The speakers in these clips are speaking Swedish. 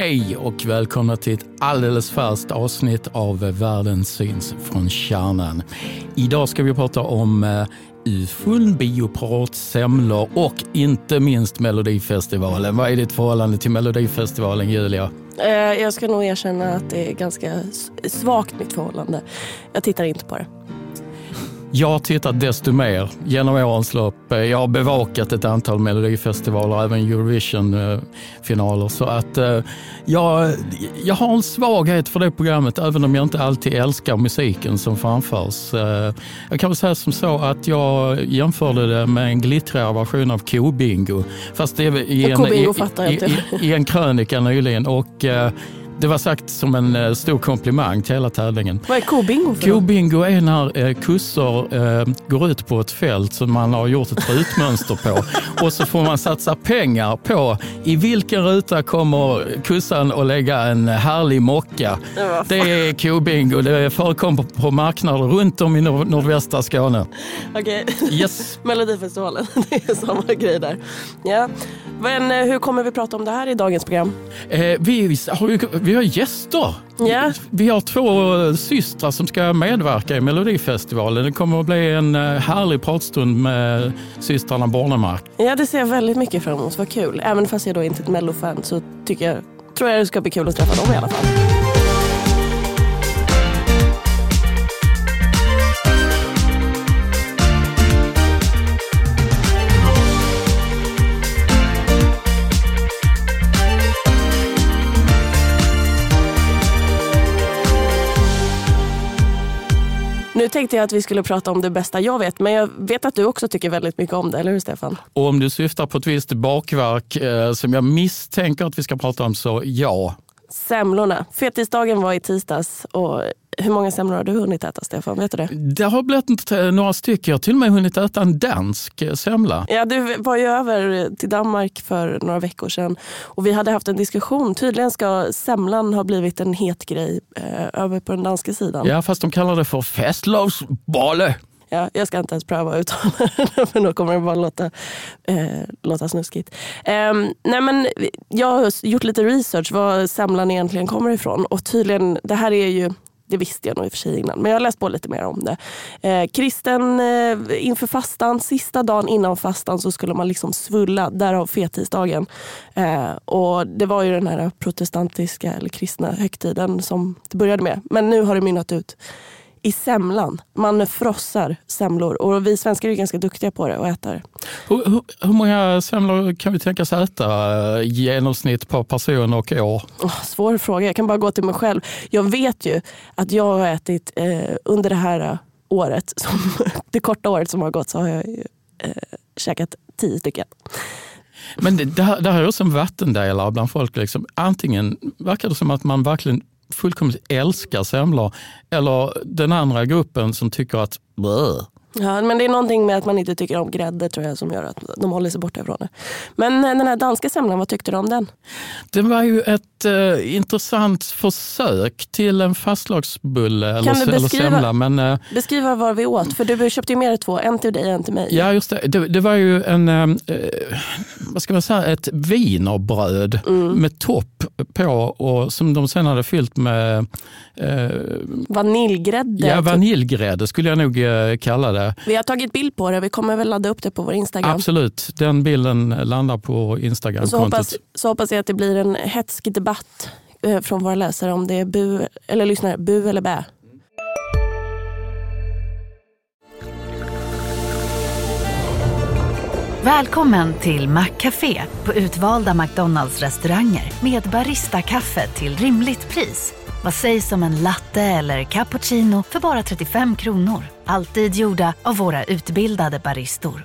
Hej och välkomna till ett alldeles färskt avsnitt av Världen syns från kärnan. Idag ska vi prata om eh, ufon, bioprat, semlor och inte minst Melodifestivalen. Vad är ditt förhållande till Melodifestivalen, Julia? Eh, jag ska nog erkänna att det är ganska svagt mitt förhållande. Jag tittar inte på det. Jag har tittat desto mer genom årens lopp. Jag har bevakat ett antal melodifestivaler, även Eurovision-finaler. Så att eh, jag, jag har en svaghet för det programmet, även om jag inte alltid älskar musiken som framförs. Eh, jag kan väl säga som så att jag jämförde det med en glittrigare version av Kobingo. Fast det i en, i, i, i, en krönika nyligen. Och, eh, det var sagt som en eh, stor komplimang till hela tävlingen. Vad är kobingo Kobingo är när eh, kossor eh, går ut på ett fält som man har gjort ett rutmönster på och så får man satsa pengar på i vilken ruta kommer kossan att lägga en härlig mocka. Det är kobingo. Det förekommer på marknader runt om i nordvästra Skåne. Okej, okay. yes. Melodifestivalen, det är samma grej där. Ja. Men hur kommer vi prata om det här i dagens program? Eh, vi har ju vi har gäster. Yeah. Vi har två systrar som ska medverka i Melodifestivalen. Det kommer att bli en eh, härlig pratstund med systrarna Bornemark. Ja, det ser jag väldigt mycket fram emot. Vad kul. Även fast jag då inte är ett Mellofan så tycker jag, tror jag det ska bli kul att träffa dem i alla fall. Nu tänkte jag att vi skulle prata om det bästa jag vet, men jag vet att du också tycker väldigt mycket om det, eller hur Stefan? Och om du syftar på ett visst bakverk eh, som jag misstänker att vi ska prata om, så ja. Semlorna. Fetisdagen var i tisdags och hur många semlor har du hunnit äta, Stefan? Vet du det? Det har blivit några stycken. Jag har till och med hunnit äta en dansk semla. Ja, du var ju över till Danmark för några veckor sedan och vi hade haft en diskussion. Tydligen ska semlan ha blivit en het grej eh, över på den danska sidan. Ja, fast de kallar det för festlovsbolle. Ja, jag ska inte ens pröva att uttala det, för då kommer det bara låta, eh, låta snuskigt. Eh, nej men, jag har gjort lite research var semlan egentligen kommer ifrån. Och tydligen, det här är ju det visste jag nog i och för sig innan, men jag har läst på lite mer om det. Eh, kristen eh, inför fastan, sista dagen innan fastan så skulle man liksom svulla, därav fettisdagen. Eh, och det var ju den här protestantiska eller kristna högtiden som det började med. Men nu har det mynnat ut i semlan. Man frossar semlor och vi svenskar är ganska duktiga på det och äta det. Hur, hur, hur många semlor kan vi tänkas äta i eh, genomsnitt per person och år? Oh, svår fråga, jag kan bara gå till mig själv. Jag vet ju att jag har ätit eh, under det här eh, året, som, det korta året som har gått, så har jag eh, käkat tio stycken. Men det, det, här, det här är också en vattendelare bland folk. Liksom. Antingen verkar det som att man verkligen fullkomligt älskar semlor eller den andra gruppen som tycker att Bleh. Ja, men det är någonting med att man inte tycker om grädde tror jag som gör att de håller sig borta ifrån det. Men eh, den här danska semlan, vad tyckte du om den? Det var ju ett eh, intressant försök till en fastlagsbulle eller, kan du beskriva, eller semla. Men, eh, beskriva vad vi åt, för du köpte ju med dig två, en till dig och en till mig. Ja, just det. Det, det var ju en, eh, vad ska man säga, ett wienerbröd mm. med topp på och som de sen hade fyllt med eh, vaniljgrädde. Ja, typ. vaniljgrädde skulle jag nog eh, kalla det. Vi har tagit bild på det, vi kommer väl ladda upp det på vår Instagram. Absolut, den bilden landar på Instagram. Så hoppas, så hoppas jag att det blir en hetsk debatt eh, från våra läsare om det är bu, eller lyssnare, bu eller bä. Välkommen till Maccafé på utvalda McDonalds restauranger med Baristakaffe till rimligt pris. Vad sägs om en latte eller cappuccino för bara 35 kronor? Alltid gjorda av våra utbildade baristor.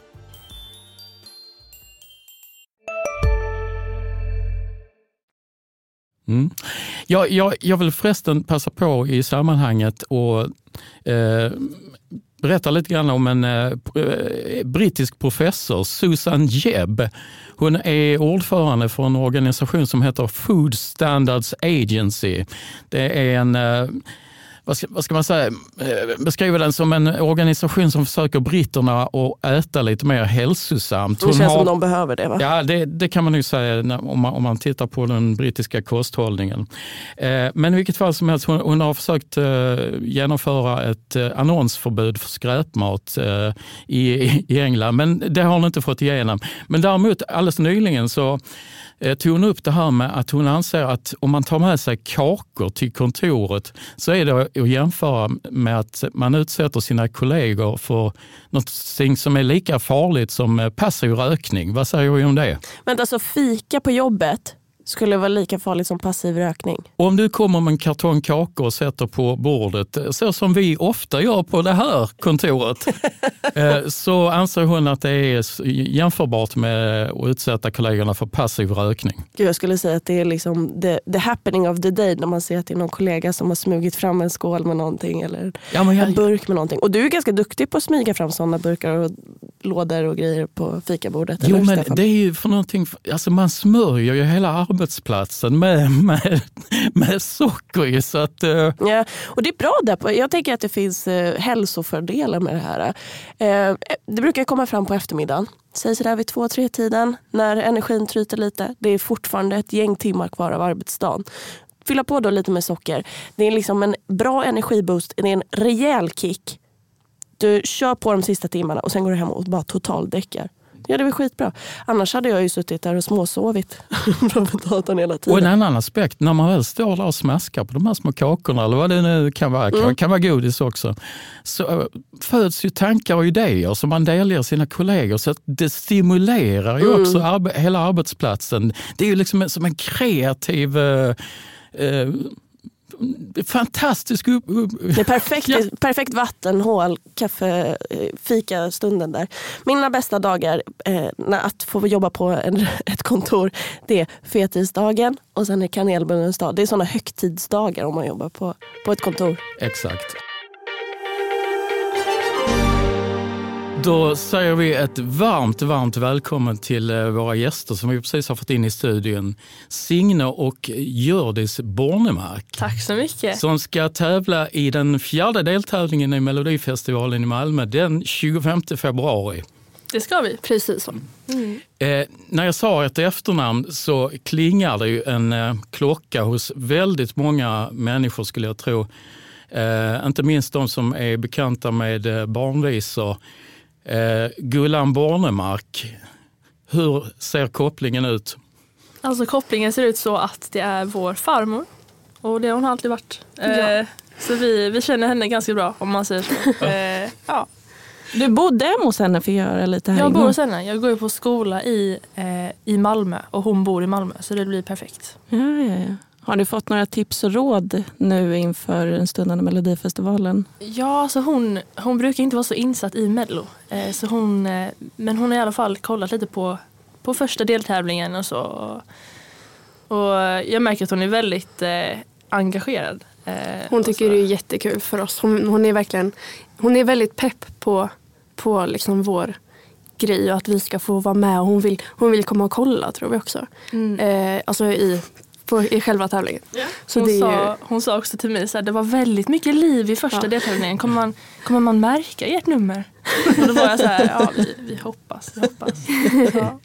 Mm. Jag, jag, jag vill förresten passa på i sammanhanget och eh, berätta lite grann om en eh, eh, brittisk professor, Susan Jebb. Hon är ordförande för en organisation som heter Food Standards Agency. Det är en eh, vad ska, vad ska, man säga, eh, beskriva den som en organisation som försöker britterna att äta lite mer hälsosamt. det känns har, som de behöver det va? Ja, det, det kan man nog säga om man, om man tittar på den brittiska kosthållningen. Eh, men i vilket fall som helst, hon, hon har försökt eh, genomföra ett annonsförbud för skräpmat i, i England, men det har hon inte fått igenom. Men däremot alldeles nyligen så Eh, Eh, tog hon upp det här med att hon anser att om man tar med sig kakor till kontoret så är det att jämföra med att man utsätter sina kollegor för något som är lika farligt som eh, passiv rökning. Vad säger du om det? Men alltså fika på jobbet skulle vara lika farligt som passiv rökning. Om du kommer med en kartong kakor och sätter på bordet, så som vi ofta gör på det här kontoret, eh, så anser hon att det är jämförbart med att utsätta kollegorna för passiv rökning. Jag skulle säga att det är liksom the, the happening of the day när man ser att det är någon kollega som har smugit fram en skål med någonting eller ja, jag... en burk med någonting. Och du är ganska duktig på att smyga fram sådana burkar och lådor och grejer på fikabordet. Jo, eller, men Stefan? det är ju för någonting, alltså man smörjer ju hela arbetsplatsen med, med, med socker i. Så att, uh... ja, och det är bra där. Jag tänker att det finns uh, hälsofördelar med det här. Uh, det brukar komma fram på eftermiddagen. Säg sådär vid två, tre tiden när energin tryter lite. Det är fortfarande ett gäng timmar kvar av arbetsdagen. Fylla på då lite med socker. Det är liksom en bra energiboost. Det är en rejäl kick. Du kör på de sista timmarna och sen går du hem och bara totaldäckar. Ja, det är väl skitbra. Annars hade jag ju suttit där och småsovit framför datorn hela tiden. Och en annan aspekt, när man väl står där och smaskar på de här små kakorna, eller vad det nu kan vara, mm. kan vara godis också, så äh, föds ju tankar och idéer som man delger sina kollegor. Så det stimulerar ju mm. också arbe hela arbetsplatsen. Det är ju liksom som en kreativ äh, äh, fantastisk upp, upp. Det är perfekt, ja. perfekt vattenhål, kaffe, eh, fika stunden där. Mina bästa dagar eh, att få jobba på en, ett kontor, det är fetisdagen och sen är kanelbullens dag. Det är såna högtidsdagar om man jobbar på, på ett kontor. Exakt. Då säger vi ett varmt, varmt välkommen till eh, våra gäster som vi precis har fått in i studion. Signe och Gördis Bornemark. Tack så mycket. Som ska tävla i den fjärde deltävlingen i Melodifestivalen i Malmö den 25 februari. Det ska vi, precis så. Mm. Eh, när jag sa ett efternamn så klingar det ju en eh, klocka hos väldigt många människor skulle jag tro. Eh, inte minst de som är bekanta med eh, barnvisor. Eh, Gullan Bornemark, hur ser kopplingen ut? Alltså kopplingen ser ut så att det är vår farmor och det har hon alltid varit. Eh, Så vi, vi känner henne ganska bra om man säger så. Eh, ja. Du bodde hemma hos henne för att göra lite här Jag bor hos henne. Jag går på skola i, eh, i Malmö och hon bor i Malmö så det blir perfekt. Ja, ja, ja. Har du fått några tips och råd nu inför den stundande Melodifestivalen? Ja, alltså hon, hon brukar inte vara så insatt i Mello. Eh, så hon, eh, men hon har i alla fall kollat lite på, på första deltävlingen och så. Och jag märker att hon är väldigt eh, engagerad. Eh, hon tycker det är jättekul för oss. Hon, hon, är verkligen hon är väldigt pepp på, på liksom vår grej och att vi ska få vara med. hon vill, hon vill komma och kolla tror vi också. Mm. Eh, alltså i på, i själva tävlingen. Yeah. Så hon, sa, ju... hon sa också till mig att det var väldigt mycket liv i första ja. deltävlingen. Kommer man, kommer man märka ert nummer? Och då var jag så här, ja vi, vi hoppas. Vi hoppas.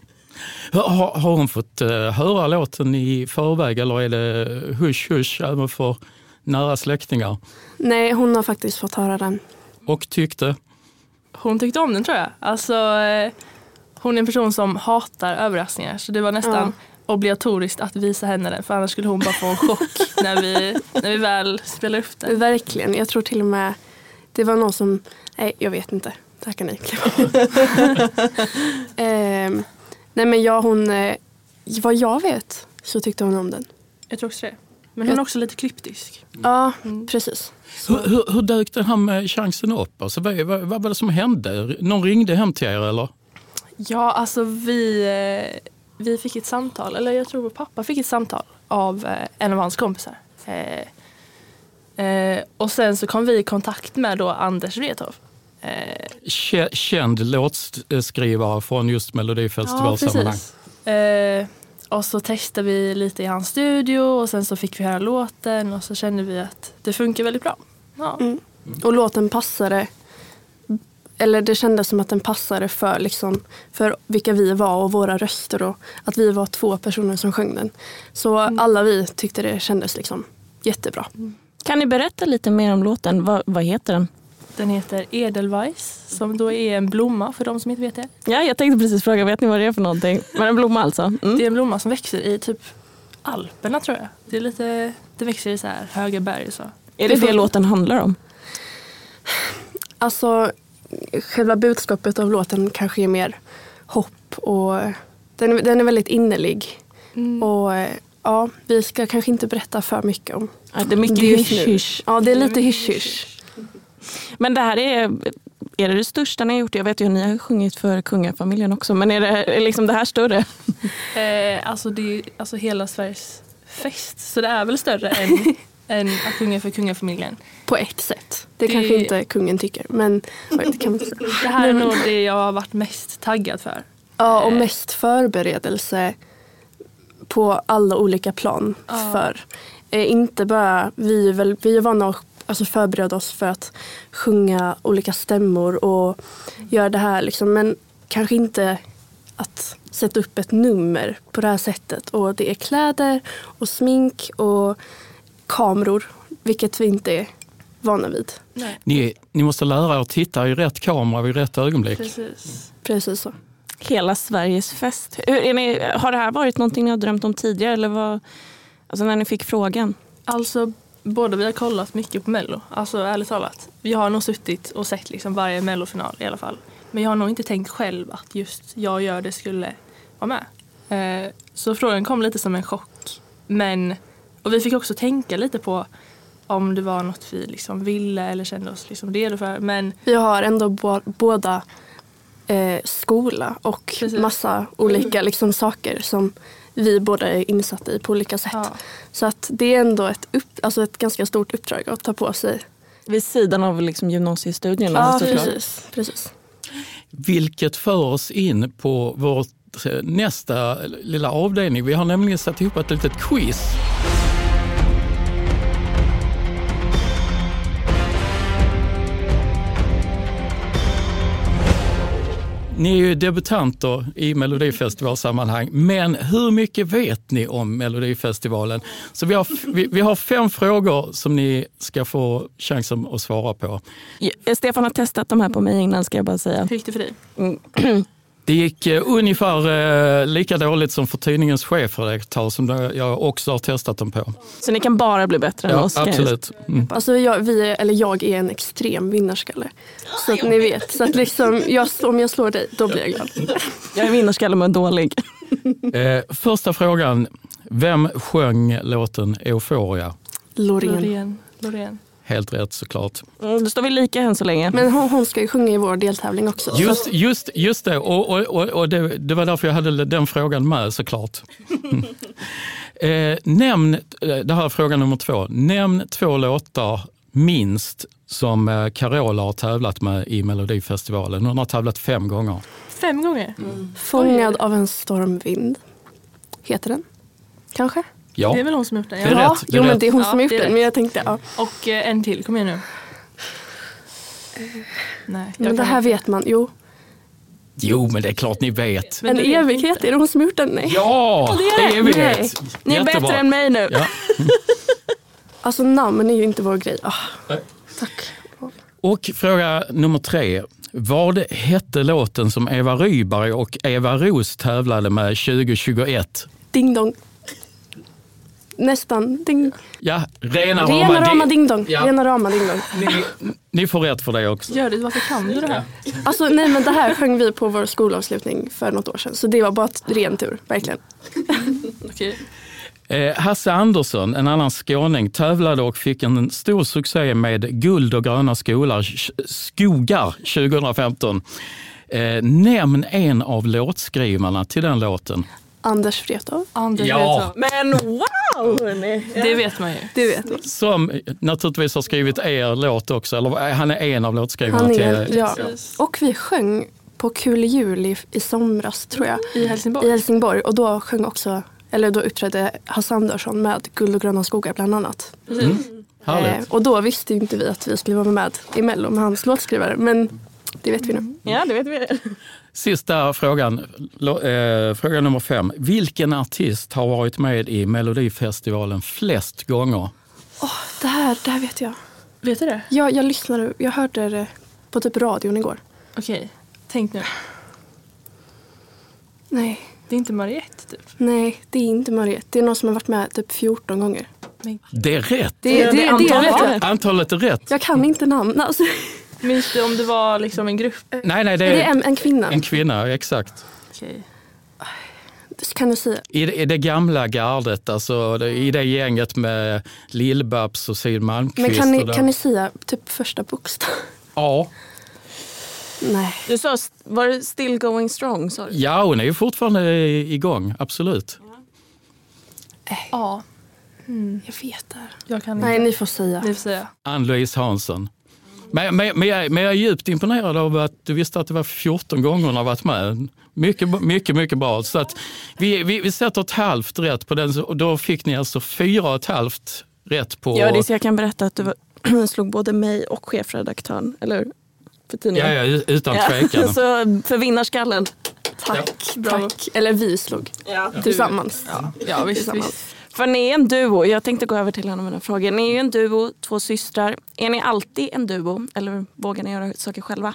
Ja. Har, har hon fått uh, höra låten i förväg eller är det hush hush även för nära släktingar? Nej, hon har faktiskt fått höra den. Och tyckte? Hon tyckte om den tror jag. Alltså, eh, hon är en person som hatar överraskningar så det var nästan ja obligatoriskt att visa henne den för annars skulle hon bara få en chock när vi, när vi väl spelar upp den. Verkligen. Jag tror till och med det var någon som, nej jag vet inte. Det här kan ni eh, Nej men ja hon, eh, vad jag vet så tyckte hon om den. Jag tror också det. Men hon är också lite kryptisk. Ja, mm. precis. Hur, hur, hur dök den här med chansen upp? Alltså, vad, vad, vad var det som hände? Någon ringde hem till er eller? Ja, alltså vi eh, vi fick ett samtal, eller jag tror vår pappa fick ett samtal av eh, en av hans kompisar. Eh, eh, och sen så kom vi i kontakt med då Anders Wrethov. Eh, Känd låtskrivare från just Melodifestivalsammanhang. Ja, eh, och så testade vi lite i hans studio och sen så fick vi höra låten och så kände vi att det funkar väldigt bra. Ja. Mm. Och låten passade, eller det kändes som att den passade för, liksom, för vilka vi var och våra röster och att vi var två personer som sjöng den. Så alla vi tyckte det kändes liksom jättebra. Kan ni berätta lite mer om låten? Vad, vad heter den? Den heter Edelweiss som då är en blomma för de som inte vet det. Ja, jag tänkte precis fråga, vet ni vad det är för någonting? Men en blomma alltså? Mm. Det är en blomma som växer i typ Alperna tror jag. Det, är lite, det växer i så här höga berg. Så. Är det det låten handlar om? Alltså själva budskapet av låten kanske är mer hopp och den, den är väldigt innerlig. Och eh, ja, vi ska kanske inte berätta för mycket om Ja, det är mycket hysch-hysch. Ja, det är lite hysch-hysch. Men det här är, är det det största ni har gjort? Jag vet ju att ni har sjungit för kungafamiljen också, men är det, är liksom det här större? Eh, alltså det är alltså hela Sveriges fest. Så det är väl större än, än att sjunga för kungafamiljen. På ett sätt. Det, Det- kanske inte kungen tycker. Men det kan man säga. Det här är nog det jag har varit mest taggad för. Ja, och mest förberedelse på alla olika plan Ja. för. Eh, inte bara, vi är, väl, vi är vana att alltså, förbereda oss för att sjunga olika stämmor och göra det här liksom, men kanske inte att sätta upp ett nummer på det här sättet. Och det är kläder och smink och kameror, vilket vi inte är vana vid. Nej. Ni, ni måste lära er att titta i rätt kamera vid rätt ögonblick. Precis. Precis så. Hela Sveriges fest. Hur Är ni, har det här varit någonting ni har drömt om tidigare? Eller vad, alltså när ni fick frågan? Alltså, båda vi har kollat mycket på Mello. Alltså ärligt talat. Vi har nog suttit och sett liksom varje Mellofinal i alla fall. Men jag har nog inte tänkt själv att just jag gör det skulle vara med. Eh, så frågan kom lite som en chock. Men, och vi fick också tänka lite på om det var något vi liksom ville eller kände oss liksom redo för. Men Vi har ändå bo- båda eh, skola och Precis. massa olika liksom, saker som vi båda är insatta i på olika sätt. ja, Så att det är ändå ett, upp, alltså ett ganska stort uppdrag att ta på sig. Vid sidan av liksom gymnasiestudierna Ja, såklart. precis, precis. Vilket för oss in på vår eh, nästa lilla avdelning. Vi har nämligen satt ihop ett litet quiz. Ni är ju debutanter i Melodifestivalsammanhang, men hur mycket vet ni om Melodifestivalen? Så vi har, vi, vi har fem frågor som ni ska få chansen att svara på. Ja, Stefan har testat de här på mig innan ska jag bara säga. hur gick det för dig? Det gick eh, ungefär eh, lika dåligt som för tidningens chefredaktör som jag också har testat dem på. Så ni kan bara bli bättre än Ja, oss. kan jag absolut. Mm. Alltså jag, vi är, eller jag är en extrem vinnarskalle. Så att ni vet. Så att liksom, jag, om jag slår dig, då blir jag glad. Jag är vinnarskalle men dålig. Eh, första frågan. Vem sjöng låten Euphoria? Loreen. Loreen. Loreen. Helt rätt såklart. Mm, Då står vi lika än så länge. Men hon, hon ska ju sjunga i vår deltävling också. Så Just, just, just det, och, och, och, och det, det var därför jag hade den frågan med såklart. Mm. Eh, nämn, eh, det här är fråga nummer två. Nämn två låtar minst som eh, Carola har tävlat med i Melodifestivalen. Hon har tävlat fem gånger. Fem gånger? Fångad av en stormvind. Heter den? Kanske? Ja, Det är väl hon som har gjort den? Det är Ja. rätt, det är jo men rätt. det är hon Ja, som har gjort det den. rätt. Men jag tänkte, ja. Och eh, en till, kom igen nu. Nej, jag Men det här inte. vet man. Jo. jo men det är klart ni vet. Men en evighet, inte. är det hon som gjort den? Nej. Ja, det är vi Nej. vet. Ni är Jättebra. bättre än mig nu. Ja. Alltså namn är ju inte vår grej. Nej. tack. Och fråga nummer tre. Vad hette låten som Eva Rydberg och Eva Ros tävlade med 2021? Ding dong. Nästan. Ding. Ja, rena, Rena rama di- ding dong. Ja. Rena rama ding dong. Ni, ni får rätt för det också. Gör det, varför kan du det här? Alltså nej men det här sjöng vi på vår skolavslutning för något år sedan. Så det var bara ett ren tur, verkligen. Okej. Eh, Hasse Andersson, en annan skåning, tävlade och fick en stor succé med Guld och gröna skolar, skogar 2015. Eh, nämn en av låtskrivarna till den låten. Anders Wrethov. Anders Ja. Men wow! Hörni. Det vet man ju. Det vet vi. Som naturligtvis har skrivit er låt också, eller eh, han är en av låtskrivarna Han till är, ja. Precis. Och vi sjöng på Kul jul i, i somras tror jag. I Helsingborg. I Helsingborg. Och då sjöng också, eller då uppträdde Hasse Andersson med Guld och gröna skogar bland annat. Precis. Härligt. och då visste inte vi att vi skulle vara med i Mello med hans låtskrivare. Men det vet vi nu. Ja, det vet vi. Sista frågan, eh, fråga nummer fem. Vilken artist har varit med i Melodifestivalen flest gånger? Det här, det här vet jag. Vet du det? jag. Jag lyssnade, jag hörde det på typ radion igår. Okej, tänk nu. Nej, Det är inte Mariette typ. nej det är inte Mariette. Det är någon som har varit med typ 14 gånger. Det är rätt. Det, det, det, det, antalet är jag. Antalet är rätt. Jag kan inte namn. Alltså, Minns du om det var liksom en grupp? Nej, nej, det det är är en, en kvinna. en kvinna, exakt. Okej. Kan du säga? I det, i det gamla gardet, alltså det, i det gänget med Lill-Babs och Siw Malmkvist. Men kan ni, kan ni säga typ första bokstav? Ja. Nej. Du sa, var det still going strong? Du? ja, hon är ju fortfarande igång, absolut. Ja, Jag vet det. här. jag kan Nej, inte. ni får säga. Ni får säga. Ann-Louise Hansson. Men, men, men, jag, men jag är djupt imponerad av att du visste att det var 14 gånger hon har varit med. Mycket, mycket, mycket bra. Så att vi, vi, vi sätter ett halvt rätt på den och då fick ni alltså fyra och ett halvt rätt på... Ja, det är så jag kan berätta att du var, slog både mig och chefredaktören, eller hur? För tidningen. ja, ja, utan tvekan. så för vinnarskallen. Tack. Bravo. tack. Eller vi slog Ja. tillsammans. Ja, visst, Tillsammans. visst. För ni är en duo. Jag tänkte gå över till en av mina frågor. Ni är ju en duo, två systrar. Är ni alltid en duo eller vågar ni göra saker själva?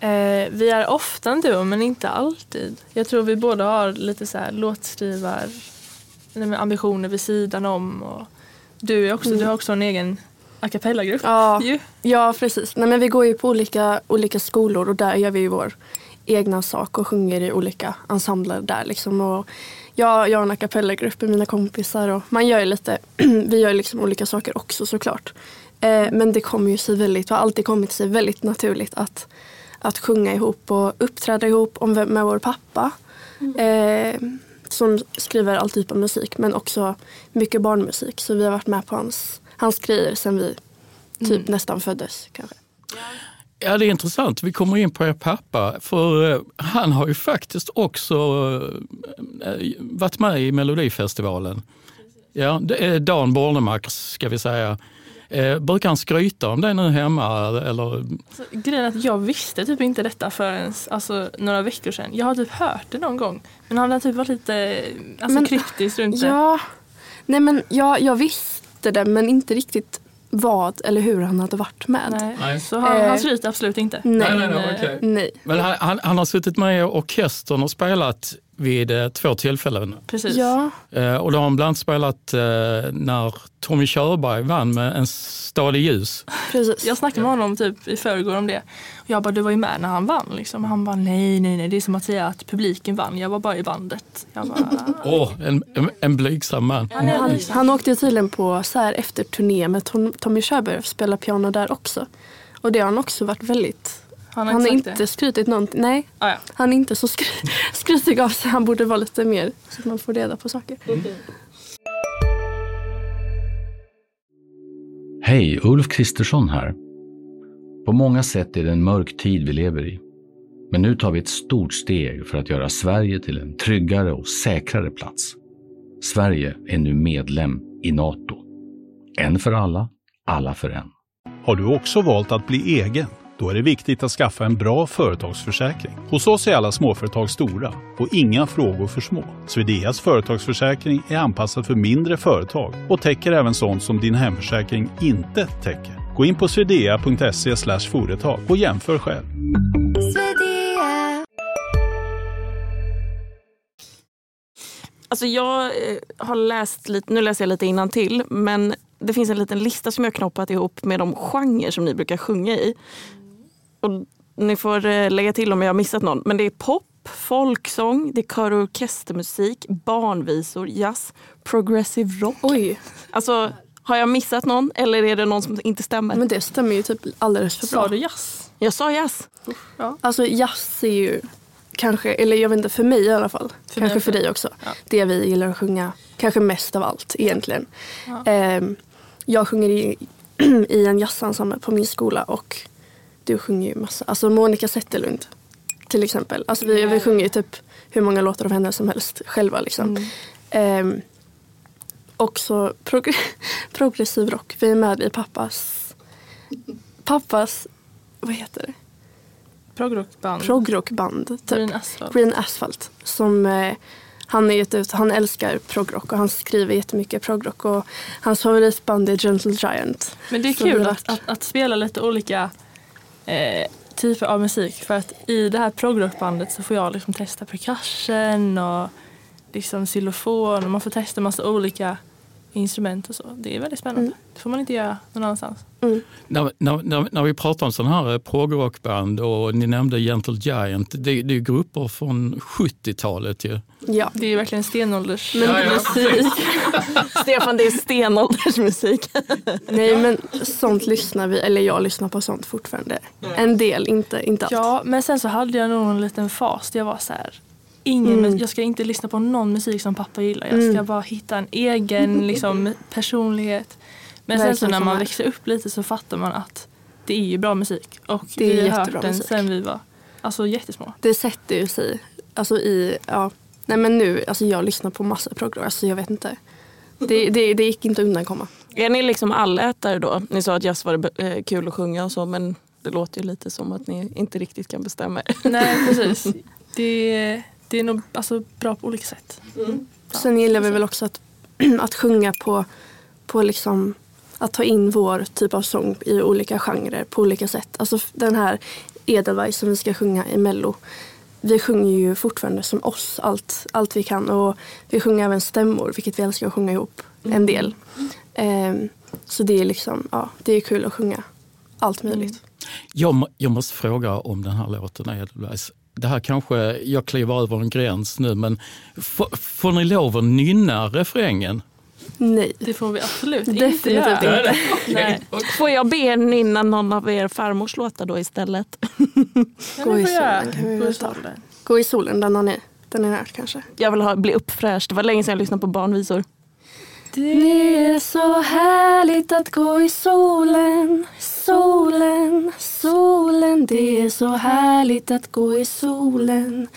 Eh, vi är ofta en duo men inte alltid. Jag tror vi båda har lite så här låtskrivar ambitioner vid sidan om. Och du, är också, du har också en egen a cappella-grupp. Ja, ju. ja, precis. Nej, men vi går ju på olika, olika skolor och där gör vi ju vår egna sak och sjunger i olika ensembler där. Liksom. Och jag, jag har en a cappella-grupp med mina kompisar och man gör lite, vi gör liksom olika saker också såklart. Eh, men det kommer ju sig väldigt, har alltid kommit sig väldigt naturligt att, att sjunga ihop och uppträda ihop om, med vår pappa. Eh, som skriver all typ av musik men också mycket barnmusik. Så vi har varit med på hans, hans grejer sen vi typ nästan föddes kanske. Ja, det är intressant. Vi kommer in på er pappa. För eh, han har ju faktiskt också eh, varit med i Melodifestivalen. Ja, det är Dan Bornemark ska vi säga. Eh, brukar han skryta om det nu hemma? Eller? Så, grejen är att jag visste typ inte detta förrän alltså, några veckor sedan. Jag har typ hört det någon gång. Men han har typ varit lite alltså, Men- kryptisk runt det. Ja, nej men jag, jag visste det men inte riktigt vad eller hur han hade varit med. Nej. Nej. Så han, Eh, han skryter absolut inte. Nej. Nej, nej, nej. Nej. Men han, han, han har suttit med i orkestern och spelat vid eh, två tillfällen. Precis. Ja, Eh, och då har han bland annat spelat eh, när Tommy Körberg vann med En stad i ljus. precis. Jag snackade med honom typ i förrgår om det. Och jag bara, du var ju med när han vann. Liksom. Han bara, nej, nej, nej. Det är som att säga att publiken vann. Jag var bara i bandet. Åh, en, en, en blygsam man. Han, han åkte ju tydligen på så här efter turné med Tom, Tommy Körberg och spelade piano där också. Och det har han också varit väldigt... han Han har har inte det. skrutit någonting. Nej, Ah, ja. han är inte så skry, skrytig av sig. Han borde vara lite mer så att man får reda på saker. Hej, Ulf Kristersson här. På många sätt är det en mörk tid vi lever i. Men nu tar vi ett stort steg för att göra Sverige till en tryggare och säkrare plats. Sverige är nu medlem i Nato. En för alla, alla för en. Har du också valt att bli egen? Då är det viktigt att skaffa en bra företagsförsäkring. Hos oss är alla småföretag stora och inga frågor för små. Swedeas företagsförsäkring är anpassad för mindre företag och täcker även sånt som din hemförsäkring inte täcker. Gå in på swedea.se företag och jämför själv. Alltså jag eh, har läst lite, nu läser jag lite till men det finns en liten lista som jag knoppat ihop med de genrer som ni brukar sjunga i. Och ni får eh, lägga till om jag har missat någon. Men det är pop, folksång, det är kör och orkestermusik, barnvisor, jazz, progressive rock. Oj, Alltså, har jag missat någon eller är det någon som inte stämmer? men det stämmer ju typ alldeles för bra. Sa du jazz? Jag sa jazz. Alltså jazz är ju kanske, eller jag vet inte, för mig i alla fall. För kanske för dig också. Ja. Det vi gillar att sjunga, kanske mest av allt egentligen. Ehm, jag sjunger i, i en jazzensemble på min skola och du sjunger ju massa. Alltså Monica Zetterlund till exempel. Alltså vi, vi sjunger ju typ hur många låtar av henne som helst själva. Liksom. Ehm, också prog- progressiv rock. Vi är med i pappas, pappas, vad heter det? Progrockband. Progrockband. Typ. Green Asphalt. Green Asphalt. Som eh, han gett ut. Han älskar progrock och han skriver jättemycket progrock. Och hans favoritband är Gentle Giant. Men det är kul att, att, att spela lite olika eh, typer av musik. För att i det här progrockbandet så får jag liksom testa percussion och liksom xylofon. Och man får testa massa olika instrument och så. Det är väldigt spännande. Mm. Det får man inte göra någon annanstans. När, när, när, när vi pratar om sådana här eh, progrockband och ni nämnde Gentle Giant, det, det är grupper från 70-talet ju. Ja. Det är verkligen stenålders Men- Ja, ja. musik. Stefan, det är stenåldersmusik. Nej men sånt lyssnar vi, eller jag lyssnar på sånt fortfarande. En del, inte, inte allt. Ja, men sen så hade jag nog en liten fas där jag var så här. Ingen, Mm. Jag ska inte lyssna på någon musik som pappa gillar. Jag ska Mm. bara hitta en egen liksom, personlighet. Men sen så när man växer upp lite så fattar man att det är ju bra musik. Och Det är vi har hört den musik. sen vi var alltså, jättesmå. Det sätter ju sig. Alltså i, ja. Nej men nu, alltså jag lyssnar på massa progrock. Alltså jag vet inte. Det, det, det gick inte att undankomma. Är ni liksom allätare då? Ni sa att jazz var det eh, kul att sjunga och så men det låter ju lite som att ni inte riktigt kan bestämma er. Nej, precis. Det, det är nog alltså, bra på olika sätt. Sen gillar vi väl också att, att sjunga på, på liksom, att ta in vår typ av sång i olika genrer på olika sätt. Alltså den här Edelweiss som vi ska sjunga i Mello. Vi sjunger ju fortfarande som oss, allt, allt vi kan. Och vi sjunger även stämmor, vilket vi älskar att sjunga ihop en del. Ehm, så det är liksom, ja, det är kul att sjunga allt möjligt. Jag, jag måste fråga om den här låten Edelweiss. Det här kanske, jag kliver över en gräns nu, men får, får ni lov att nynna refrängen? Nej. Det får vi absolut inte göra. inte. Nej. Får jag be er nynna någon av er farmors låtar då istället? Gå i solen kan vi Gå i solen. Gå i solen, den har ni, den är hört kanske. Jag vill ha, bli uppfräscht. Det var länge sedan jag lyssnade på barnvisor. Det är så härligt att gå i solen, solen, solen. Det är så härligt att gå i solen.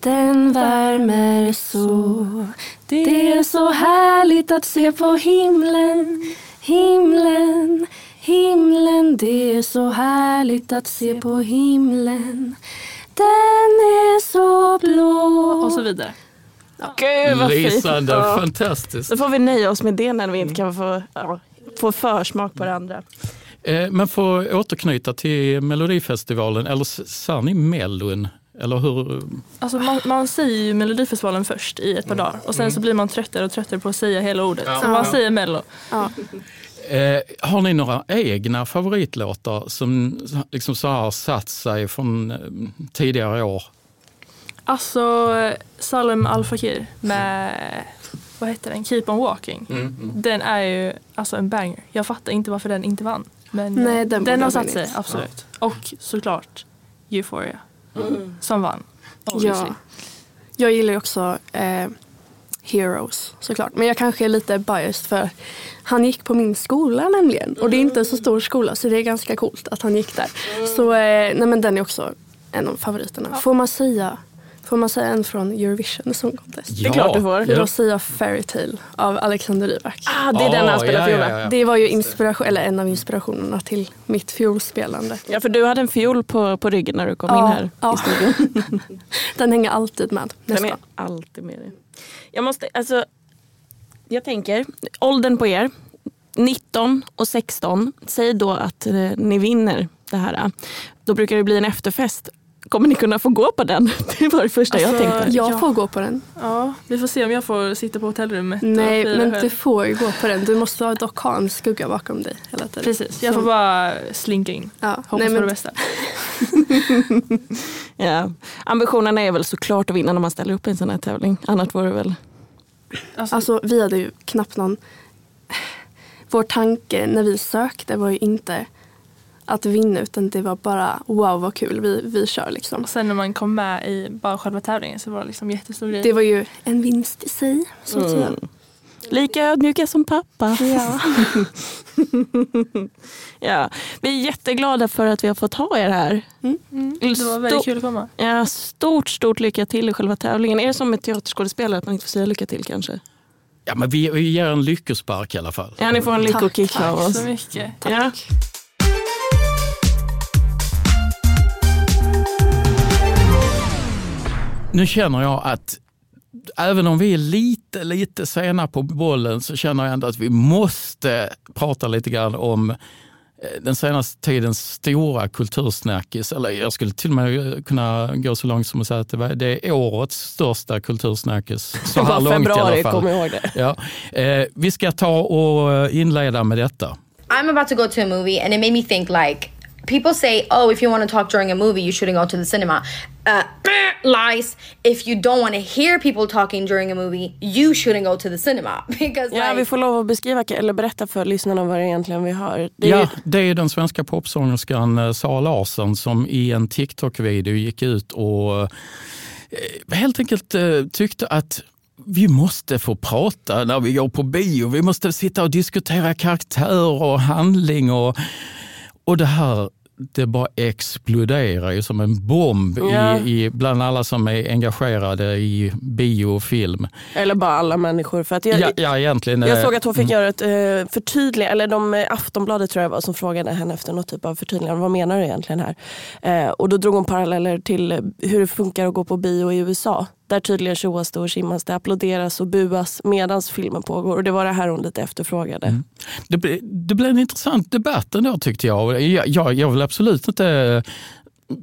Den värmer så. Det är så härligt att se på himlen, himlen, himlen. Det är så härligt att se på himlen. Den är så blå. Och så vidare. Gud vad fint. Lysande, Ja. fantastiskt. Då får vi nöja oss med det när vi inte kan få, ja, få försmak på det andra. Eh, Men för att återknyta till Melodifestivalen, eller sa ni Mellon? Eller hur? Alltså man, man säger ju Melodifestivalen först i ett par dagar och sen så blir man tröttare och tröttare på att säga hela ordet. Så man säger Mello. Ja. Eh, har ni några egna favoritlåtar som liksom så här satt sig från eh, tidigare år? Alltså Salem Al Fakir med, vad heter den, Keep On Walking. Den är ju alltså en banger. Jag fattar inte varför den inte vann. Men Nej, den den har ha satt sig, absolut. Och såklart Euphoria som vann. obviously. Ja. Jag gillar ju också eh, Heroes såklart. Men jag kanske är lite biased för han gick på min skola nämligen. Och det är inte en så stor skola så det är ganska coolt att han gick där. Så eh, nej, men den är också en av favoriterna. Får man säga Får man säga en från Eurovision Song Contest? Ja, klart du får. Jag säga Fairytale av Alexander Rybak. Ah, det är den han spelar ja, fiol ja, ja. Det var ju inspiration, eller en av inspirationerna till mitt fiolspelande. Ja, för du hade en fiol på, på ryggen när du kom Ja, in här ja. i studion. Den hänger alltid med. Den är Nästan. alltid med dig. Jag måste, alltså, jag tänker, åldern på er, 19 och 16. Säg då att eh, ni vinner det här. Då brukar det bli en efterfest. Kommer ni kunna få gå på den? Det var det första jag Alltså, tänkte. Jag Ja. får gå på den. Ja, vi får se om jag får sitta på hotellrummet Nej, men själv. du får ju gå på den. Du måste dock ha en skugga bakom dig hela tiden. Precis, jag får bara slinka in. Ja. Hoppas Nej, på men, det bästa. Ja. Ambitionen är väl såklart att vinna när man ställer upp i en sån här tävling. Annars vore det väl... Alltså, alltså, vi hade ju knappt någon... Vår tanke när vi sökte var ju inte att vinna utan det var bara wow vad kul, vi, vi kör liksom. och sen när man kom med i bara själva tävlingen så var det liksom jättestor grej. Det var ju en vinst i sig, så. Mm. Lika ödmjuka som pappa. Ja. Ja. Vi är jätteglada för att vi har fått ha er här. Mm, det var väldigt Stort- kul att komma. Ja, stort, stort lycka till i själva tävlingen. Är det som med teaterskådespelare att man inte får säga lycka till kanske? Ja, men vi, vi ger en lyckospark i alla fall. Ja, ni får en lyckokick av Tack oss. så mycket. Ja. Nu känner jag att även om vi är lite, lite sena på bollen så känner jag ändå att vi måste prata lite grann om eh, den senaste tidens stora kultursnackis. Eller jag skulle till och med kunna gå så långt som att säga att det, var, det är årets största kultursnackis. Så här långt i februari, alla fall. kom ihåg det. Ja. Eh, vi ska ta och inleda med detta. I'm about to go to a movie and it made me think like people say, oh, if you want to talk during a movie, you shouldn't go to the cinema. Uh, lies. If you don't want to hear people talking during a movie, you shouldn't go to the cinema because Ja, like, vi får lov att beskriva eller berätta för lyssnarna vad det egentligen vi hör. Det är, Ja, det är den svenska popsångerskan eh, Sara Larsson som i en TikTok-video gick ut och eh, helt enkelt eh, tyckte att vi måste få prata när vi går på bio. Vi måste sitta och diskutera karaktär och handling. Och, och det här det bara exploderar ju som en bomb Ja. i, i, bland alla som är engagerade i bio och film. Eller bara alla människor. För att jag, Ja, ja egentligen. Jag såg att hon fick göra ett eh, förtydligande, eller de, eh, Aftonbladet tror jag var som frågade henne efter något typ av förtydligande. Vad menar du egentligen här? Eh, och då drog hon paralleller till hur det funkar att gå på bio i USA. Där tydligen tjoas det och tjimmas det, applåderas och buas medan filmen pågår. Och det var det här hon lite efterfrågade. Mm. Det, ble- det blev en intressant debatt ändå tyckte jag. Jag, jag, jag vill absolut inte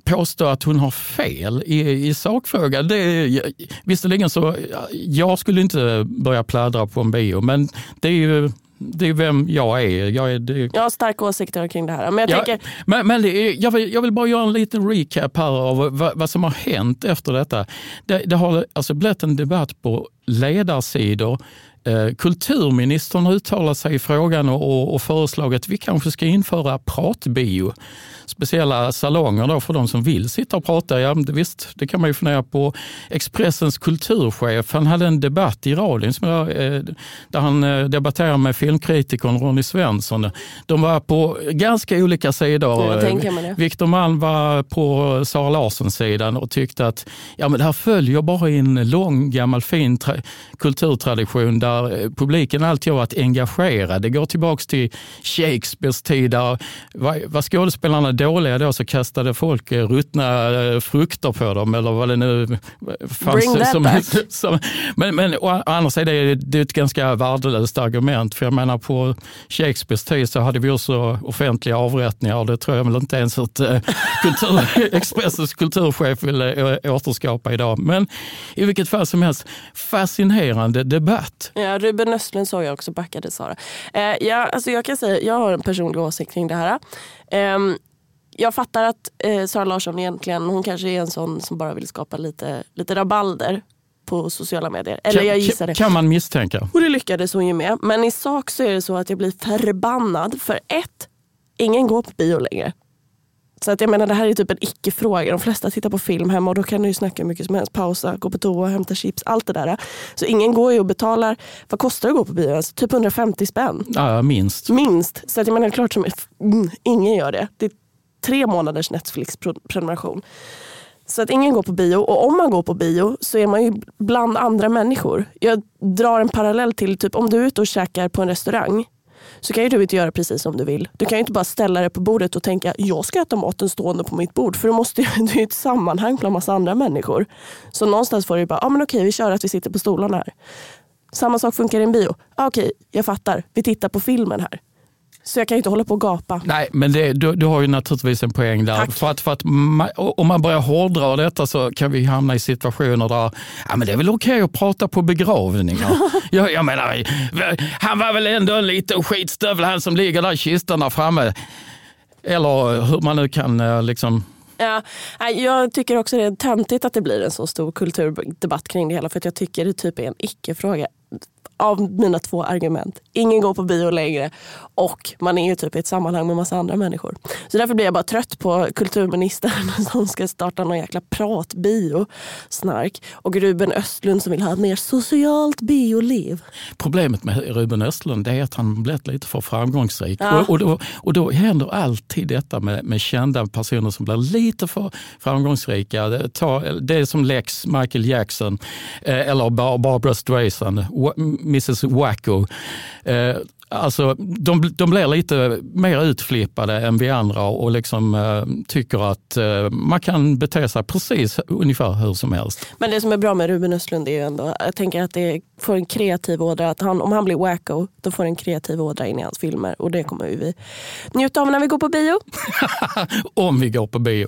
påstå att hon har fel i, i sakfrågan. Det, är- visserligen så, jag skulle inte börja pladdra på en bio, men det är ju det är vem jag är. Jag är det, Jag har starka åsikter kring det här. Men jag Ja, tänker, men, men är, jag, vill, jag vill bara göra en liten recap här av vad, vad som har hänt efter detta. Det, det har alltså blivit en debatt på ledarsidor. Eh, kulturministern har uttalat sig i frågan och, och, föreslagit att vi kanske ska införa pratbio. Speciella salonger då för de som vill sitta och prata. Ja, visst, det kan man ju fundera på. Expressens kulturchef han hade en debatt i radion som jag, eh, där han eh, debatterade med filmkritikern Ronny Svensson. De var på ganska olika sidor. Jag. Viktor Malm var på Sara Larsson-sidan och tyckte att ja, men det här följer bara i en lång gammal fin tra- kulturtradition där eh, publiken alltid har varit engagerad. Det går tillbaka till Shakespeares tid där var, var skådespelarna dåliga då så kastade folk eh, ruttna eh, frukter på dem eller vad det nu fanns. Bring that back. som, men, men å andra sidan är det, ett ganska värdelöst argument. För jag menar på Shakespeares tid så hade vi också offentliga avrättningar det tror jag väl inte ens att eh, kultur, Expressens kulturchef vill återskapa idag. Men i vilket fall som helst, fascinerande debatt. Ja, Ruben Östlund såg jag också backade Sara. Eh, ja, alltså jag kan säga, jag har en personlig åsikt kring det här. Ehm, jag fattar att eh, Sara Larsson egentligen, hon kanske är en sån som bara vill skapa lite, lite rabalder på sociala medier. Eller Kan- jag gissar det. Kan man misstänka. Och det lyckades hon ju med. Men i sak så är det så att jag blir förbannad. För ett, ingen går på bio längre. Så att jag menar det här är typ en icke-fråga. De flesta tittar på film hemma och då kan du ju snacka hur mycket som helst. Pausa, gå på toa, hämta chips, allt det där. Så ingen går ju och betalar, vad kostar det att gå på bio? Alltså, typ 150 spänn. Ja, minst. Minst. Så att jag menar klart som mm, ingen gör det. Det är tre månaders Netflix-prenumeration. Så att ingen går på bio. Och om man går på bio så är man ju bland andra människor. Jag drar en parallell till typ om du är ute och käkar på en restaurang så kan ju du inte göra precis som du vill. Du kan ju inte bara ställa dig på bordet och tänka jag ska äta maten stående på mitt bord. För du måste ju, det är ju ett sammanhang bland massa andra människor. Så någonstans får du ju bara, ja ah, men okej vi kör att vi sitter på stolarna här. Samma sak funkar i en bio. Ah, okej, jag fattar. Vi tittar på filmen här. Så jag kan ju inte hålla på och gapa. Nej, men det, du, du har ju naturligtvis en poäng där. Tack. För att, för att ma, om man börjar hårdra detta så kan vi hamna i situationer där ja, men det är väl okej att prata på begravningar. jag, jag menar, han var väl ändå en liten skitstövel han som ligger där i kistan där framme. Eller hur man nu kan eh, liksom... Ja, jag tycker också det är töntigt att det blir en så stor kulturdebatt kring det hela. För att jag tycker det typ är en icke-fråga. Av mina två argument. Ingen går på bio längre och man är ju typ i ett sammanhang med massa andra människor. Så därför blir jag bara trött på kulturministern som ska starta någon jäkla pratbio. Snark. Och Ruben Östlund som vill ha ett mer socialt bioliv. Problemet med Ruben Östlund är att han blivit lite för framgångsrik. Ja. Och, och, då, och då händer alltid detta med, med kända personer som blir lite för framgångsrika. Det, ta, det är som Lex Michael Jackson eh, eller Bar- Barbara Streisand. Mrs Wacko. Eh, Alltså, de, de blir lite mer utflippade än vi andra och liksom, eh, tycker att eh, man kan bete sig precis ungefär hur som helst. Men det som är bra med Ruben Östlund är ju ändå, jag tänker att det får en kreativ ådra. Att han, om han blir wacko, då får en kreativ ådra in i hans filmer och det kommer vi njuta av när vi går på bio. om vi går på bio.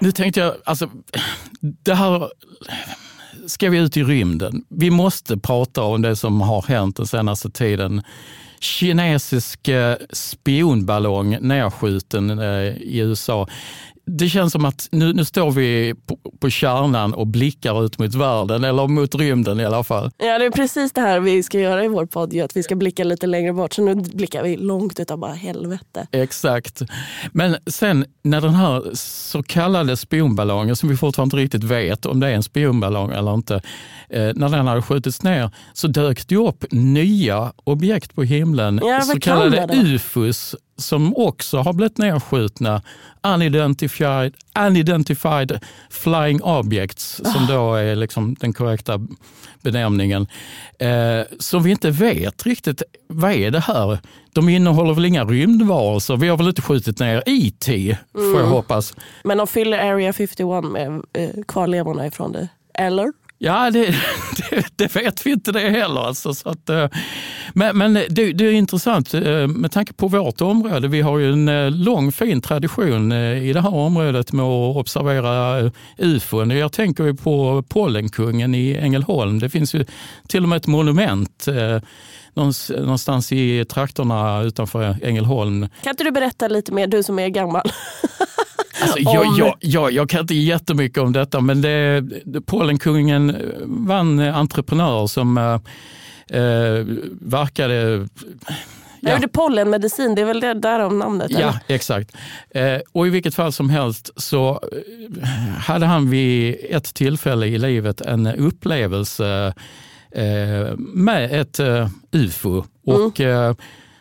Nu tänkte jag, alltså, det här ska vi ut i rymden. Vi måste prata om det som har hänt den senaste tiden. Kinesisk eh, spionballong nedskjuten eh, i USA det känns som att nu, nu står vi på, på kärnan och blickar ut mot världen, eller mot rymden i alla fall. Ja, det är precis det här vi ska göra i vår podd, att vi ska blicka lite längre bort. Så nu blickar vi långt utav bara helvete. Exakt. Men sen när den här så kallade spionballongen, som vi fortfarande inte riktigt vet om det är en spionballong eller inte, eh, när den hade skjutits ner så dök det upp nya objekt på himlen, ja, så kallade ufos som också har blivit nedskjutna. Unidentified, unidentified flying objects, som då är liksom den korrekta benämningen. Eh, som vi inte vet riktigt, vad är det här? De innehåller väl inga rymdvarelser? Vi har väl inte skjutit ner IT, mm. får jag mm. hoppas. Men de fyller Area 51 med eh, kvarlevorna ifrån det, eller? Ja, det, det, det, vet vi inte det heller. Alltså, så att, eh, men men det, det, är intressant eh, med tanke på vårt område. Vi har ju en eh, lång fin tradition i det här området med att observera ufon. Jag tänker på Pollenkungen i Ängelholm. Det finns ju till och med ett monument någonstans i trakterna utanför Ängelholm. Kan inte du berätta lite mer, du som är gammal? Alltså, jag, jag, jag, jag, kan inte jättemycket om detta, men det, Pollenkungen var en entreprenör som eh, eh verkade Ja. gjorde pollenmedicin, det är väl det därav namnet? Ja, eller? exakt. Eh, och I vilket fall som helst så eh, hade han vid ett tillfälle i livet en upplevelse eh, med ett eh, ufo. Och, mm.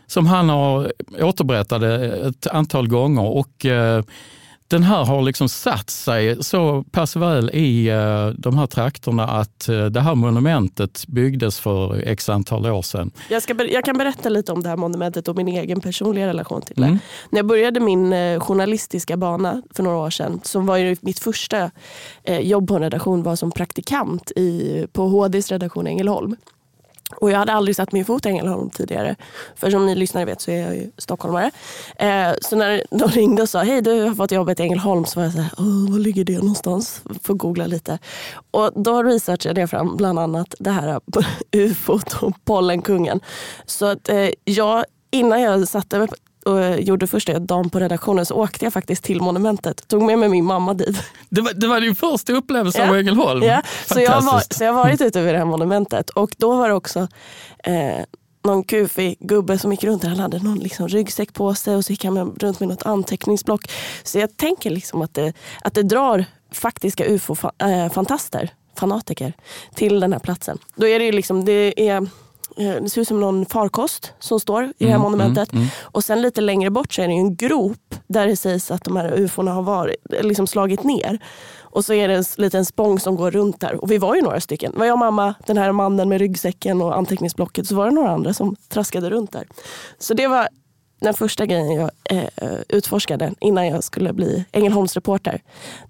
som han har återberättade ett antal gånger. Och den här har liksom satt sig så pass väl i uh, de här trakterna att uh, det här monumentet byggdes för x antal år sedan. Jag, ska, jag kan berätta lite om det här monumentet och min egen personliga relation till det. Mm. När jag började min uh, journalistiska bana för några år sedan så var ju mitt första jobb på en redaktion var som praktikant i, på HDs redaktion i Ängelholm. Och jag hade aldrig satt min fot i Ängelholm tidigare. För som ni lyssnare vet så är jag ju stockholmare. Eh, så när de ringde och sa hej du har fått jobbet i Ängelholm så var jag såhär, var ligger det någonstans? Får googla lite. Och då researchade jag fram bland annat det här ufot och pollenkungen. Så att eh, jag innan jag satte mig och gjorde första dagen på redaktionen så åkte jag faktiskt till monumentet. Tog med mig min mamma dit. Det var, det var din första upplevelse ja. av Ängelholm? Ja, så jag, var, så jag har varit ute vid det här monumentet och då var det också eh, någon kufig gubbe som gick runt där. Han hade någon liksom ryggsäck på sig och så gick han runt med något anteckningsblock. Så jag tänker liksom att det, att det drar faktiska ufo-fantaster, eh, fanatiker, till den här platsen. Då är det, liksom, det är Eh, det ser ut som någon farkost som står i det här mm, monumentet. Mm, mm. Och sen lite längre bort så är det en grop där det sägs att de här ufona har varit, liksom slagit ner. Och så är det en liten spång som går runt där. Och vi var ju några stycken. Det var jag mamma, den här mannen med ryggsäcken och anteckningsblocket. Så var det några andra som traskade runt där. Så det var den första grejen jag eh, utforskade innan jag skulle bli Ängelholmsreporter.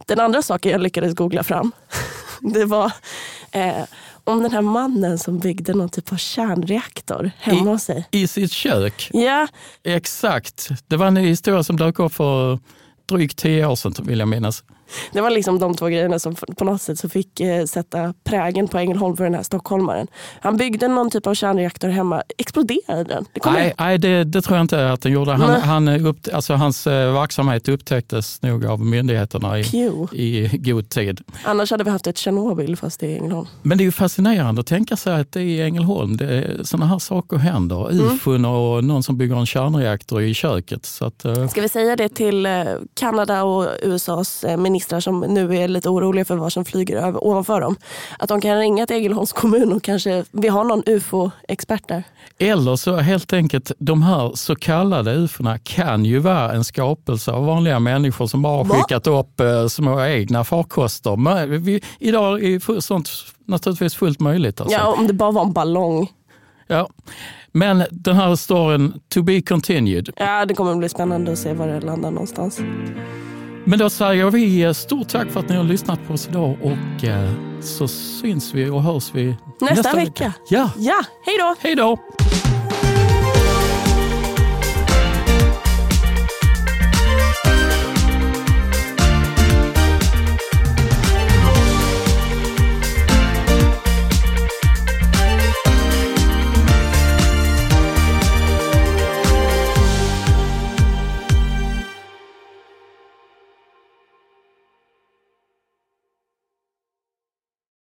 Den andra saken jag lyckades googla fram, det var eh, om den här mannen som byggde någon typ av kärnreaktor hemma I, hos sig. I sitt kök? Ja. Exakt. Det var en historia som dök upp för drygt tio år sedan vill jag minnas. Det var liksom de två grejerna som på något sätt så fick eh, sätta prägen på Ängelholm för den här stockholmaren. Han byggde någon typ av kärnreaktor hemma. Exploderade den? Det nej, nej det, det, tror jag inte att den gjorde. Han, han upp, alltså, hans eh, verksamhet upptäcktes nog av myndigheterna i, i god tid. Annars hade vi haft ett Tjernobyl fast i Ängelholm. Men det är ju fascinerande att tänka sig att det är i Ängelholm det, sådana här saker händer. Mm. Ufon och någon som bygger en kärnreaktor i köket. Så att, uh... Ska vi säga det till Kanada och USAs minister ministrar som nu är lite oroliga för vad som flyger över, ovanför dem. Att de kan ringa till Ängelholms kommun och kanske, vi har någon ufo-expert där. Eller så helt enkelt, de här så kallade ufona kan ju vara en skapelse av vanliga människor som bara har skickat upp eh, små egna farkoster. Men vi, idag är sånt naturligtvis fullt möjligt. Alltså. Ja, om det bara var en ballong. Ja, men den här storyn, to be continued. Ja, det kommer bli spännande att se var det landar någonstans. Men då säger vi stort tack för att ni har lyssnat på oss idag och eh, så syns vi och hörs vi nästa, nästa vecka. vecka. Ja. ja, hej då! Hej då!